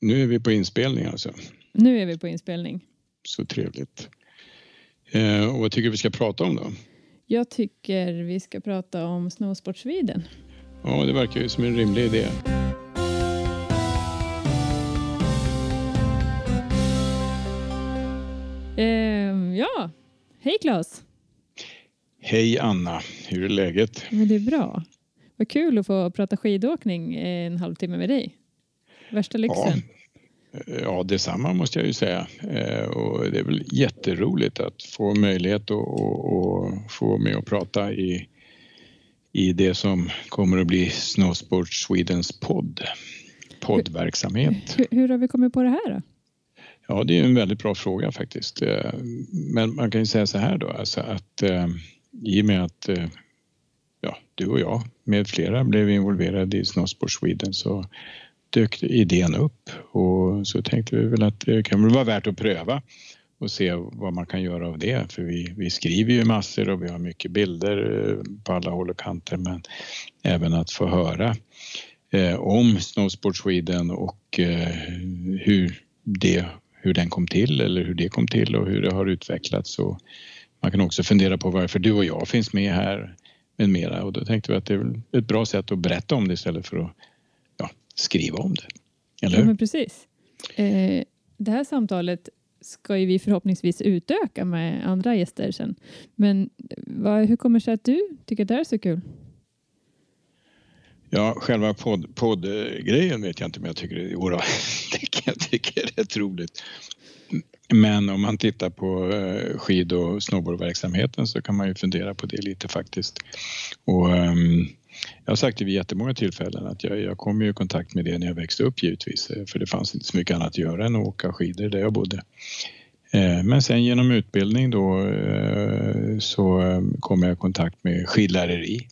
Nu är vi på inspelning alltså. Nu är vi på inspelning. Så trevligt. Eh, och vad tycker du vi ska prata om då? Jag tycker vi ska prata om Snowsport Sweden. Ja, det verkar ju som en rimlig idé. Eh, ja, hej Claes. Hej Anna, hur är läget? Men det är bra. Vad kul att få prata skidåkning en halvtimme med dig. Värsta lyxen. Ja, ja detsamma måste jag ju säga. Eh, och det är väl jätteroligt att få möjlighet att och, och få med och prata i, i det som kommer att bli Snowsport Swedens podd. Poddverksamhet. Hur, hur har vi kommit på det här då? Ja, det är en väldigt bra fråga faktiskt. Eh, men man kan ju säga så här då, alltså att eh, i och med att ja, du och jag med flera blev involverade i Snowsport Sweden så dök idén upp och så tänkte vi väl att det kan väl vara värt att pröva och se vad man kan göra av det. För vi, vi skriver ju massor och vi har mycket bilder eh, på alla håll och kanter men även att få höra eh, om Snowsport Sweden och eh, hur, det, hur den kom till eller hur det kom till och hur det har utvecklats. Och man kan också fundera på varför du och jag finns med här med mera och då tänkte vi att det är ett bra sätt att berätta om det istället för att skriva om det. Eller hur? Ja, men precis. Eh, det här samtalet ska ju vi förhoppningsvis utöka med andra gäster sen. Men vad, hur kommer det sig att du tycker att det här är så kul? Ja, själva podd, poddgrejen vet jag inte om jag tycker det, jodå, det jag tycka är rätt roligt. Men om man tittar på eh, skid och snowboardverksamheten så kan man ju fundera på det lite faktiskt. Och, um, jag har sagt det vid jättemånga tillfällen att jag, jag kom i kontakt med det när jag växte upp givetvis eh, för det fanns inte så mycket annat att göra än att åka skidor där jag bodde. Eh, men sen genom utbildning då eh, så kom jag i kontakt med skidläreri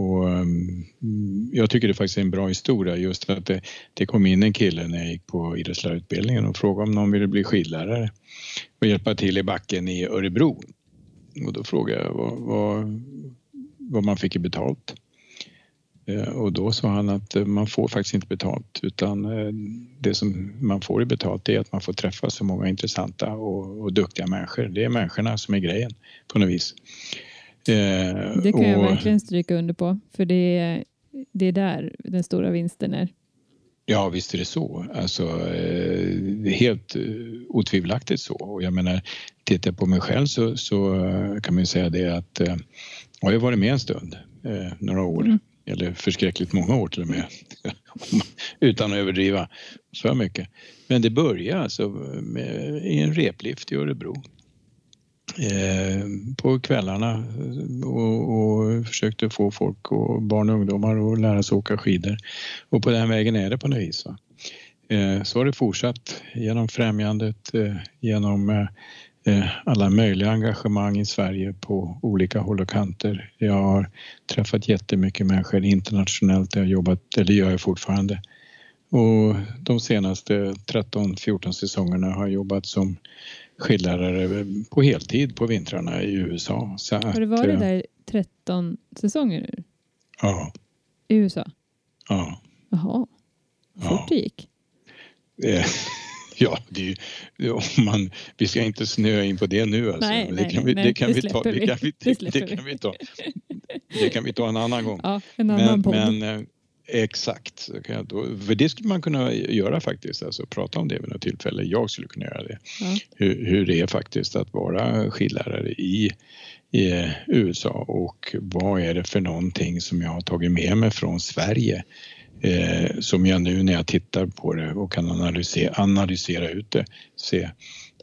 och mm, jag tycker det faktiskt är en bra historia just att det, det kom in en kille när jag gick på idrottslärarutbildningen och frågade om någon ville bli skidlärare och hjälpa till i backen i Örebro. Och då frågade jag vad, vad, vad man fick i betalt. Eh, och då sa han att man får faktiskt inte betalt utan eh, det som man får i betalt är att man får träffa så många intressanta och, och duktiga människor. Det är människorna som är grejen på något vis. Eh, det kan och, jag verkligen stryka under på, för det är, det är där den stora vinsten är. Ja, visst är det så. Alltså, eh, det är helt eh, otvivelaktigt så. Och jag menar, tittar jag på mig själv så, så kan man ju säga det att jag har varit med en stund, några år. Mm. Eller förskräckligt många år till och med. Utan att överdriva för mycket. Men det började alltså med, i en replift i Örebro Eh, på kvällarna och, och, försökte få folk och barn och ungdomar att lära sig åka skidor. Och på den vägen är det på något vis. Va? Eh, så har det fortsatt genom främjandet, eh, genom eh, alla möjliga engagemang i Sverige på olika håll och kanter. Jag har träffat jättemycket människor internationellt, jag har jobbat, eller gör jag fortfarande. Och de senaste 13-14 säsongerna har jag jobbat som skidlärare på heltid på vintrarna i USA. Så har det varit att, där 13 säsonger nu? Ja. I USA? Ja. Jaha. Fort ja. det gick. Ja, det är, om man, vi ska inte snöa in på det nu. Alltså. Nej, det, kan vi, det, kan vi ta, det, kan vi, det, kan vi ta, det kan vi ta en annan gång. Ja, en annan men, men eh, Exakt, för det skulle man kunna göra faktiskt, alltså prata om det vid något tillfälle. Jag skulle kunna göra det. Ja. Hur, hur det är faktiskt att vara skidlärare i, i USA och vad är det för någonting som jag har tagit med mig från Sverige eh, som jag nu när jag tittar på det och kan analysera, analysera ut det se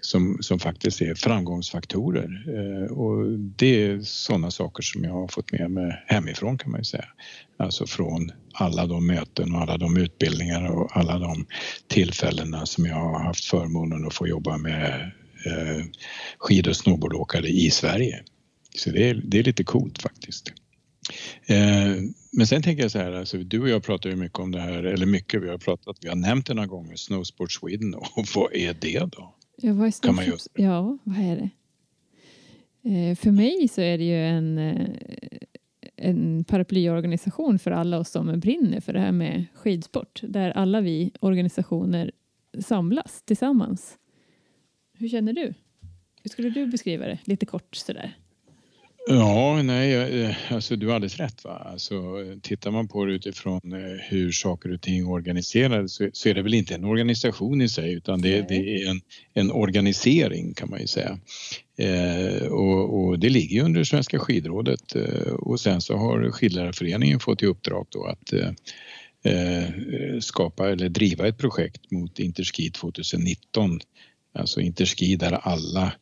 som, som faktiskt är framgångsfaktorer. Eh, och det är sådana saker som jag har fått med mig hemifrån kan man ju säga. Alltså från alla de möten och alla de utbildningar och alla de tillfällena som jag har haft förmånen att få jobba med eh, skid och snowboardåkare i Sverige. Så det är, det är lite coolt faktiskt. Eh, men sen tänker jag så här, alltså, du och jag pratar ju mycket om det här, eller mycket, vi har pratat, vi har nämnt det några gånger, Snowsport Sweden och vad är det då? Ja, vad är Snowsport? Ja, vad är det? Eh, för mig så är det ju en, en paraplyorganisation för alla oss som brinner för det här med skidsport där alla vi organisationer samlas tillsammans. Hur känner du? Hur skulle du beskriva det lite kort sådär? Ja, nej, eh, alltså du har alldeles rätt. Va? Alltså, tittar man på det utifrån eh, hur saker och ting är organiserade så, så är det väl inte en organisation i sig utan det, det är en, en, organisering kan man ju säga. Eh, och, och, det ligger under Svenska skidrådet eh, och sen så har skidlärarföreningen fått i uppdrag då att eh, eh skapa eller driva ett projekt mot Interski 2019. Alltså Interski där alla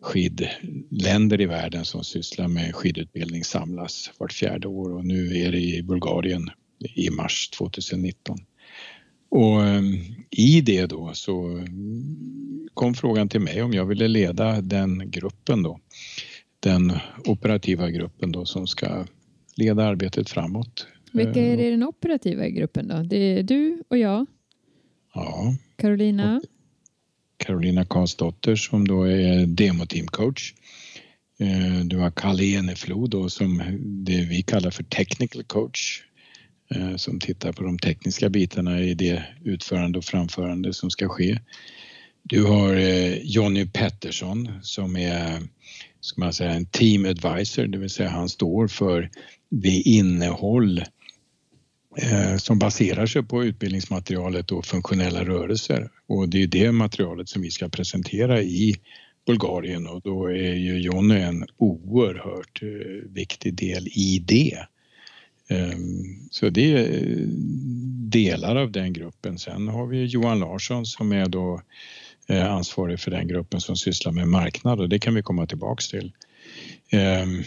skidländer i världen som sysslar med skidutbildning samlas vart fjärde år och nu är det i Bulgarien i mars 2019. Och ehm, i det då så kom frågan till mig om jag ville leda den gruppen då. Den operativa gruppen då som ska leda arbetet framåt. Vilka är det i den operativa gruppen då? Det är du och jag. Ja. Carolina. Carolina Karlsdotter som då är demoteamcoach. Eh, du har Kalle Eneflo då som det vi kallar för technical coach eh, som tittar på de tekniska bitarna i det utförande och framförande som ska ske. Du har eh, Jonny Pettersson som är ska man säga, en team advisor, det vill säga han står för det innehåll eh, Eh, som baserar sig på utbildningsmaterialet och funktionella rörelser. Och det är det materialet som vi ska presentera i Bulgarien och då är ju Jonny en oerhört eh, viktig del i det. Ehm, så det är eh, delar av den gruppen. Sen har vi Johan Larsson som är då ansvarig för den gruppen som sysslar med marknad och det kan vi komma tillbaks till. Ehm,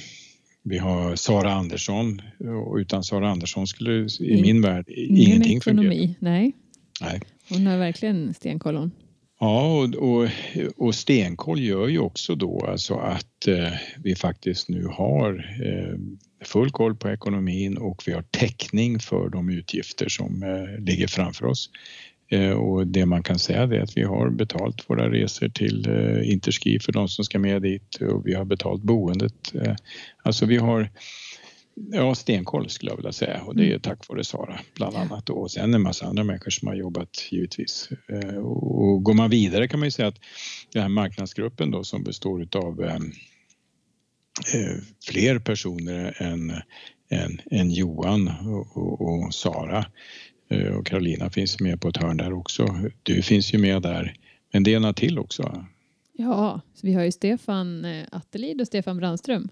vi har Sara Andersson och utan Sara Andersson skulle i In, min värld ingenting ekonomi, fungera. Nej. nej. Hon har verkligen stenkoll hon. Ja, och, och, och, stenkoll gör ju också då alltså att eh, vi faktiskt nu har eh, full koll på ekonomin och vi har täckning för de utgifter som eh, ligger framför oss. Eh, och det man kan säga är att vi har betalt våra resor till eh, Interski för de som ska med dit och vi har betalt boendet. Eh, alltså vi har Ja, stenkoll skulle jag vilja säga och det är mm. tack vare Sara bland annat och sen en massa andra människor som har jobbat givetvis. Och går man vidare kan man ju säga att den här marknadsgruppen då som består utav fler personer än, än, än Johan och, och, och Sara Eh, och Carolina finns med på ett hörn där också. Du finns ju med där. Men det är några till också. Ja, vi har ju Stefan eh, Attelid och Stefan Brandström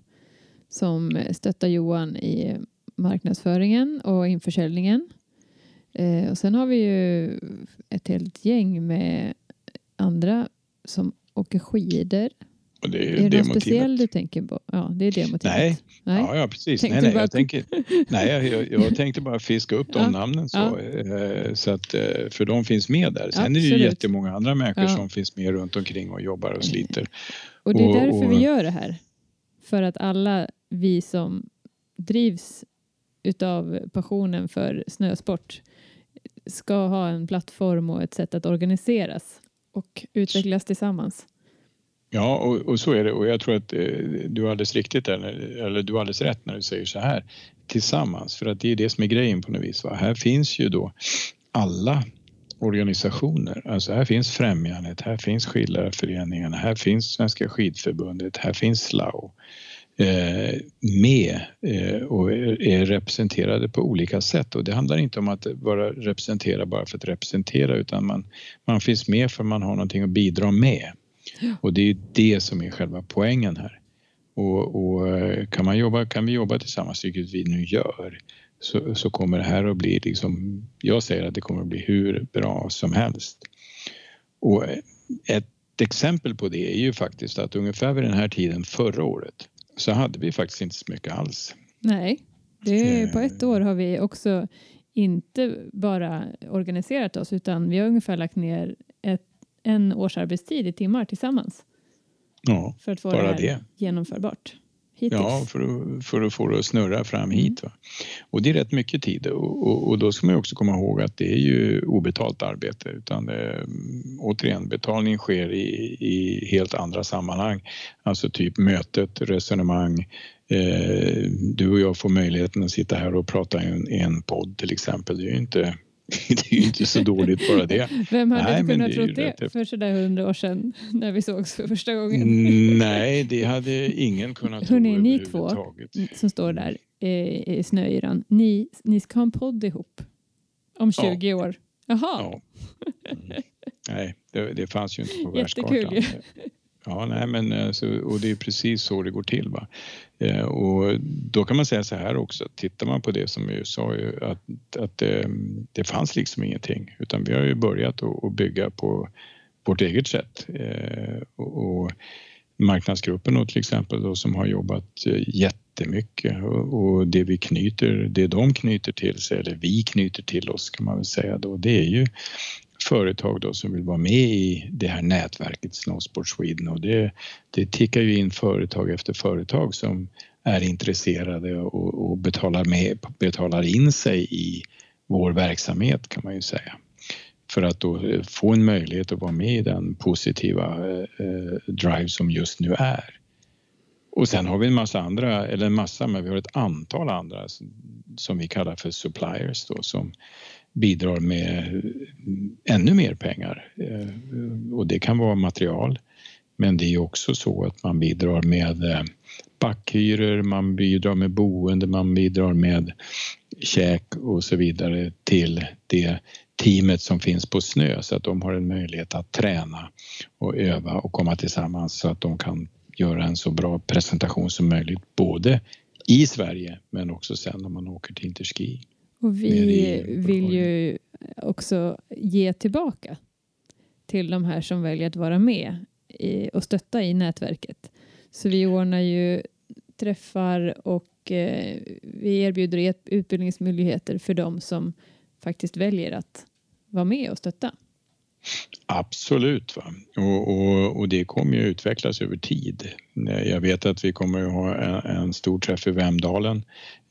som eh, stöttar Johan i marknadsföringen och införsäljningen. Och sen har vi ju ett helt gäng med andra som åker skidor det är, är det något speciell du tänker på? Ja, det är det motivet. Nej, nej? Ja, ja precis. nej, nej, jag, tänker, nej jag, jag, tänkte bara fiska upp de ja, namnen så, ja. Eh, så att, eh, för de finns med där. Sen Absolut. är det ju jättemånga andra människor som finns med runt omkring och jobbar och sliter. Och det är därför och, vi gör det här. För att alla vi som drivs utav passionen för snösport ska ha en plattform och ett sätt att organiseras och utvecklas tillsammans. Ja, och, och, så är det och jag tror att eh, du har alldeles riktigt eller, eller du har alldeles rätt när du säger så här tillsammans för att det är det som är grejen på något vis. Va? Här finns ju då alla organisationer, alltså här finns Främjandet, här finns Skidlärarföreningen, här finns Svenska skidförbundet, här finns SLAO eh, med eh, och är representerade på olika sätt och det handlar inte om att vara representera bara för att representera utan man, man finns med för man har någonting att bidra med. Och det är det som är själva poängen här. Och, och, eh, kan, man jobba, kan vi jobba tillsammans, vilket vi nu gör, så, så kommer det här att bli, liksom, jag säger att det kommer att bli hur bra som helst. Och ett exempel på det är ju faktiskt att ungefär vid den här tiden förra året så hade vi faktiskt inte så mycket alls. Nej, det, på ett år har vi också inte bara organiserat oss utan vi har ungefär lagt ner ett en årsarbetstid i timmar tillsammans. Ja, för att få bara det, här det genomförbart. hittills. Ja, för att, för att få det att snurra fram Mm. hit. Va? Och det är rätt mycket tid och, och, och då ska man också komma ihåg att det är ju obetalt arbete utan det, återigen betalning sker i, i helt andra sammanhang. Alltså typ mötet, resonemang. Eh, du och jag får möjligheten att sitta här och prata i en, i en podd till exempel. Det är ju inte, det är ju inte så dåligt bara det. Vem hade Nej, kunnat det tro det rätt- för sådär hundra år sedan när vi sågs för första gången? Mm, Nej, det hade ingen kunnat tro Hörrni, ni två. Som står där eh, i snöyran. Ni, ni ska ha en podd ihop. Om Ja. 20 år. Jaha. Ja. Mm. Nej, det, det fanns ju inte på världskartan. Ja, nej, men alltså, och det är precis så det går till. Va? Eh, och då kan man säga så här också, tittar man på det som jag sa ju att, att det, det fanns liksom ingenting utan vi har ju börjat att bygga på vårt eget sätt. Eh, och, och marknadsgruppen då, till exempel då, som har jobbat eh, jättemycket och, och det vi knyter, det de knyter till sig eller vi knyter till oss kan man väl säga då, det är ju företag då som vill vara med i det här nätverket Snowsport Sweden och det, det tickar ju in företag efter företag som är intresserade och, och betalar, med, betalar in sig i vår verksamhet kan man ju säga för att då eh, få en möjlighet att vara med i den positiva eh, eh, drive som just nu är. Och sen har vi en massa andra, eller en massa, men vi har ett antal andra som, som vi kallar för suppliers då som bidrar med eh, ännu mer pengar. Eh, och det kan vara material, men det är också så att man bidrar med eh, backhyror, man bidrar med boende, man bidrar med käk och så vidare till det teamet som finns på snö så att de har en möjlighet att träna och öva och komma tillsammans så att de kan göra en så bra presentation som möjligt både i Sverige men också sen när man åker till Interski. Och vi vill ju också ge tillbaka till de här som väljer att vara med i, och stötta i nätverket. Så vi ordnar ju träffar och eh, vi erbjuder et- utbildningsmöjligheter för de som faktiskt väljer att vara med och stötta. Absolut, va? Och, och, och det kommer ju utvecklas över tid. Jag vet att vi kommer att ha en, en stor träff i Vemdalen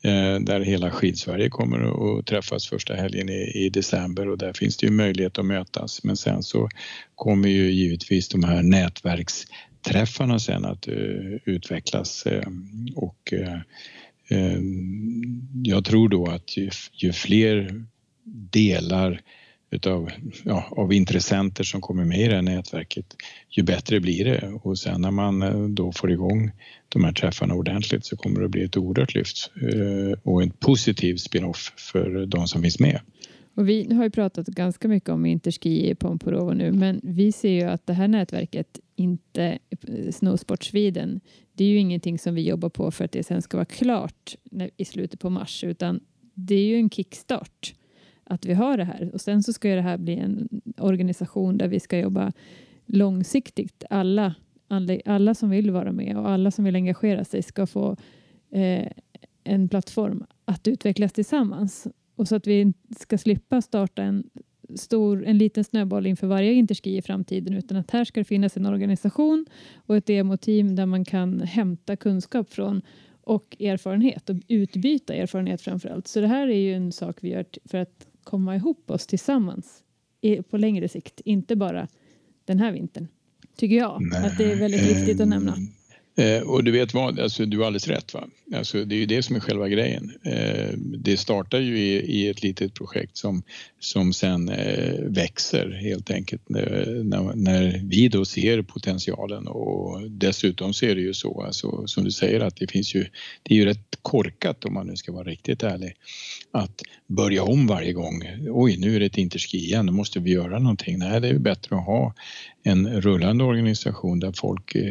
eh, där hela Skidsverige kommer att träffas första helgen i, i december och där finns det ju möjlighet att mötas. Men sen så kommer ju givetvis de här nätverksträffarna sen att uh, utvecklas uh, och uh, jag tror då att ju, ju fler delar utav, ja, av intressenter som kommer med i det här nätverket, ju bättre blir det. Och sen när man eh, då får igång de här träffarna ordentligt så kommer det att bli ett oerhört lyft eh, och en positiv spin-off för de som finns med. Och vi har ju pratat ganska mycket om Interski i Pomporovo nu, men vi ser ju att det här nätverket inte, eh, Snowsport Sweden, det är ju ingenting som vi jobbar på för att det sen ska vara klart i slutet på mars, utan det är ju en kickstart att vi har det här. Och sen så ska ju det här bli en organisation där vi ska jobba långsiktigt. Alla, alla, som vill vara med och alla som vill engagera sig ska få eh, en plattform att utvecklas tillsammans. Och så att vi ska slippa starta en stor, en liten snöboll inför varje Interski i framtiden utan att här ska det finnas en organisation och ett demoteam där man kan hämta kunskap från och erfarenhet och utbyta erfarenhet framför allt. Så det här är ju en sak vi gör för att komma ihop oss tillsammans på längre sikt, inte bara den här vintern. Tycker jag att det är väldigt viktigt att nämna. Eh, och du vet vad, alltså, du har alldeles rätt. Va? Alltså, det är ju det som är själva grejen. Eh, det startar ju i, i ett litet projekt som, som sen eh, växer helt enkelt när, när, vi då ser potentialen och dessutom så är det ju så alltså, som du säger att det finns ju, det är ju rätt korkat om man nu ska vara riktigt ärlig att börja om varje gång. Oj, nu är det ett interski igen, nu måste vi göra någonting. Nej, det är ju bättre att ha en rullande organisation där folk eh,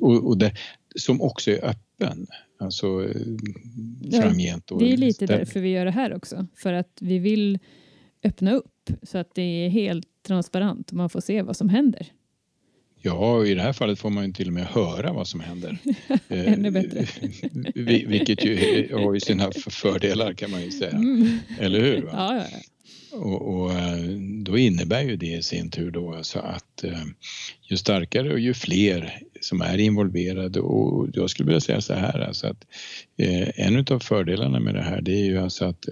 och, och det, som också är öppen. Alltså eh, framgent. och Det är lite där- därför vi gör det här också. För att vi vill öppna upp så att det är helt transparent och man får se vad som händer. Ja, i det här fallet får man ju till och med höra vad som händer. Eh, Ännu bättre. Vi- Vilket ju har ju sina fördelar kan man ju säga. Mm. Eller hur? Va? Ja, ja, ja. Och, och eh, då innebär ju det i sin tur då alltså att eh, ju starkare och ju fler som är involverade och jag skulle vilja säga så här alltså att eh, en av fördelarna med det här det är ju alltså att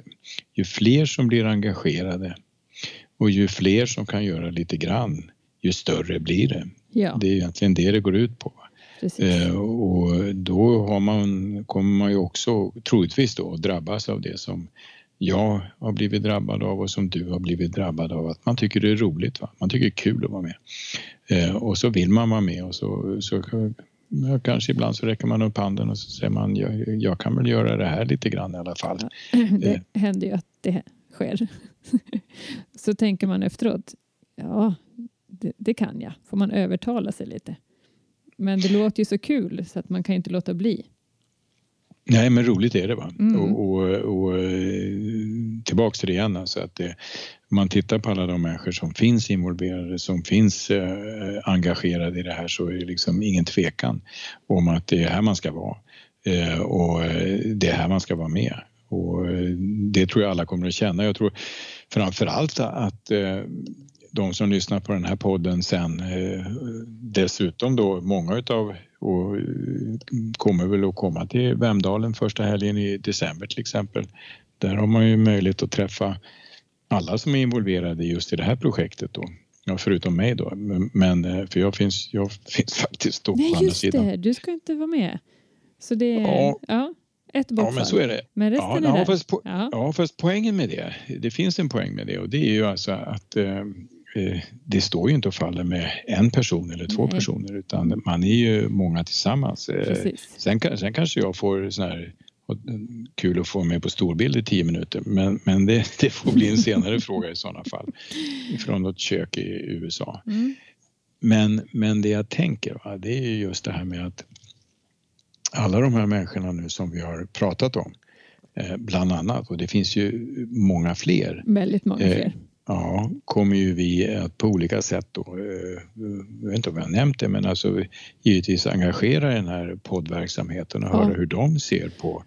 ju fler som blir engagerade och ju fler som kan göra lite grann ju större blir det. Ja, Det är egentligen det det går ut på. precis. Och då har man, kommer man ju också troligtvis då drabbas av det som jag har blivit drabbad av och som du har blivit drabbad av. Att man tycker det är roligt, va? man tycker det är kul att vara med. Eh, och så vill man vara med och så, så ja, kanske ibland så räcker man upp handen och så säger man jag, jag kan väl göra det här lite grann i alla fall. Det händer ju att det sker. Så tänker man efteråt, ja, det, det kan jag. Får man övertala sig lite. Men det låter ju så kul så att man kan inte låta bli. Nej men roligt är det va. Mm. Och, och, och eh, tillbaks till det igen alltså att det, man tittar på alla de människor som finns involverade, som finns eh, engagerade i det här så är det liksom ingen tvekan om att det är här man ska vara. Eh, och eh, det är här man ska vara med. Och eh, det tror jag alla kommer att känna. Jag tror framförallt att eh, de som lyssnar på den här podden sen dessutom då många utav och eh, kommer väl att komma till Vemdalen första helgen i december till exempel. Där har man ju möjlighet att träffa alla som är involverade just i det här projektet då. Ja, förutom mig då. Men, eh, för jag finns, jag finns faktiskt då på Nej, andra just sidan. det. Du ska inte vara med. Så det är Ja. ja, ett bortfall. Ja, men så är det. Men Ja, resten är ja, där. fast, po- Ja. ja, fast poängen med det, det finns en poäng med det och det är ju alltså att eh, det står ju inte och faller med en person eller två Nej. personer utan man är ju många tillsammans. Eh, Precis. Sen, sen kanske jag får sån här eh, kul att få med på storbild i tio minuter men, men det, det får bli en senare fråga i sådana fall från något kök i USA. Mm. Men, men det jag tänker va, det är ju just det här med att alla de här människorna nu som vi har pratat om eh, bland annat och det finns ju många fler Väldigt många Eh, fler. Ja, kommer ju vi att på olika sätt då, eh, jag vet inte om jag har nämnt det, men alltså givetvis engagera den här poddverksamheten och Ja. höra hur de ser på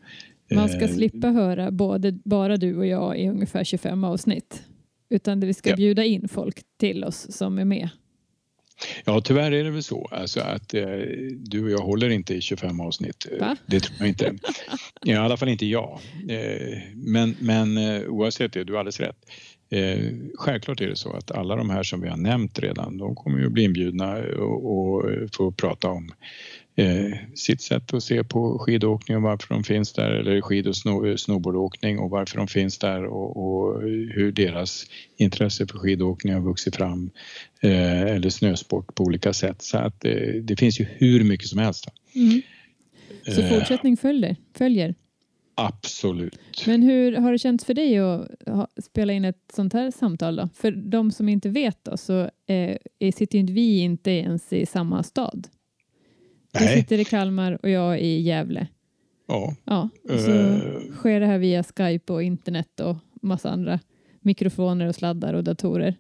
Man ska eh, slippa höra både, bara du och jag i ungefär 25 avsnitt. Utan vi ska Ja. bjuda in folk till oss som är med. Ja, tyvärr är det väl så alltså att eh, du och jag håller inte i 25 avsnitt. Eh, Va? Det tror jag inte. I alla fall inte jag. Eh, men men eh, oavsett det, du har alldeles rätt. Eh, självklart är det så att alla de här som vi har nämnt redan, de kommer ju att bli inbjudna och, och få prata om eh, sitt sätt att se på skidåkning och varför de finns där eller skid och sno, snowboardåkning och varför de finns där och, och hur deras intresse för skidåkning har vuxit fram eh, eller snösport på olika sätt. Så att eh, det finns ju hur mycket som helst. Mm. Så Eh, fortsättning följer. följer. Absolut. Men hur har det känts för dig att ha, spela in ett sånt här samtal då? För de som inte vet då så eh, sitter ju inte vi inte ens i samma stad. Du Nej, sitter i Kalmar och jag i Gävle. ja. Ja, och så Eh, sker det här via Skype och internet och massa andra mikrofoner och sladdar och datorer.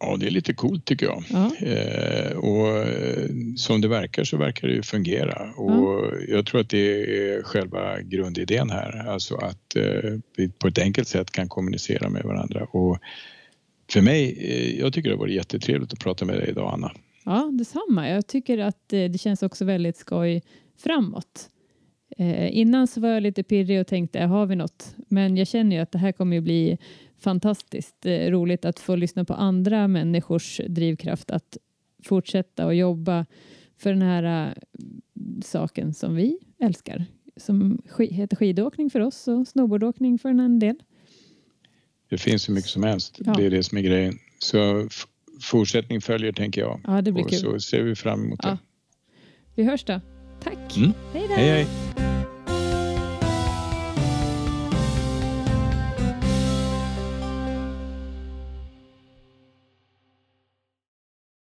Ja, det är lite coolt tycker jag. Ja, Eh, och eh, som det verkar så verkar det ju fungera och jag tror att det är själva grundidén här, alltså att eh, vi på ett enkelt sätt kan kommunicera med varandra och för mig, eh, jag tycker det har varit jättetrevligt att prata med dig idag Anna. ja detsamma. Jag tycker att det känns också väldigt skoj framåt. Eh, innan så var jag lite pirrig och tänkte, har vi något? Men jag känner ju att det här kommer ju bli fantastiskt eh, roligt att få lyssna på andra människors drivkraft att fortsätta och jobba för den här eh, saken som vi älskar. Som sk- heter skidåkning för oss och snowboardåkning för en del. Det finns hur mycket som helst, Ja. det är det som är grejen. Så fortsättning följer tänker jag Ja, det blir och kul. så ser vi fram emot det. Ja. Vi hörs då. Tack. Mm. Hej. Hej hej!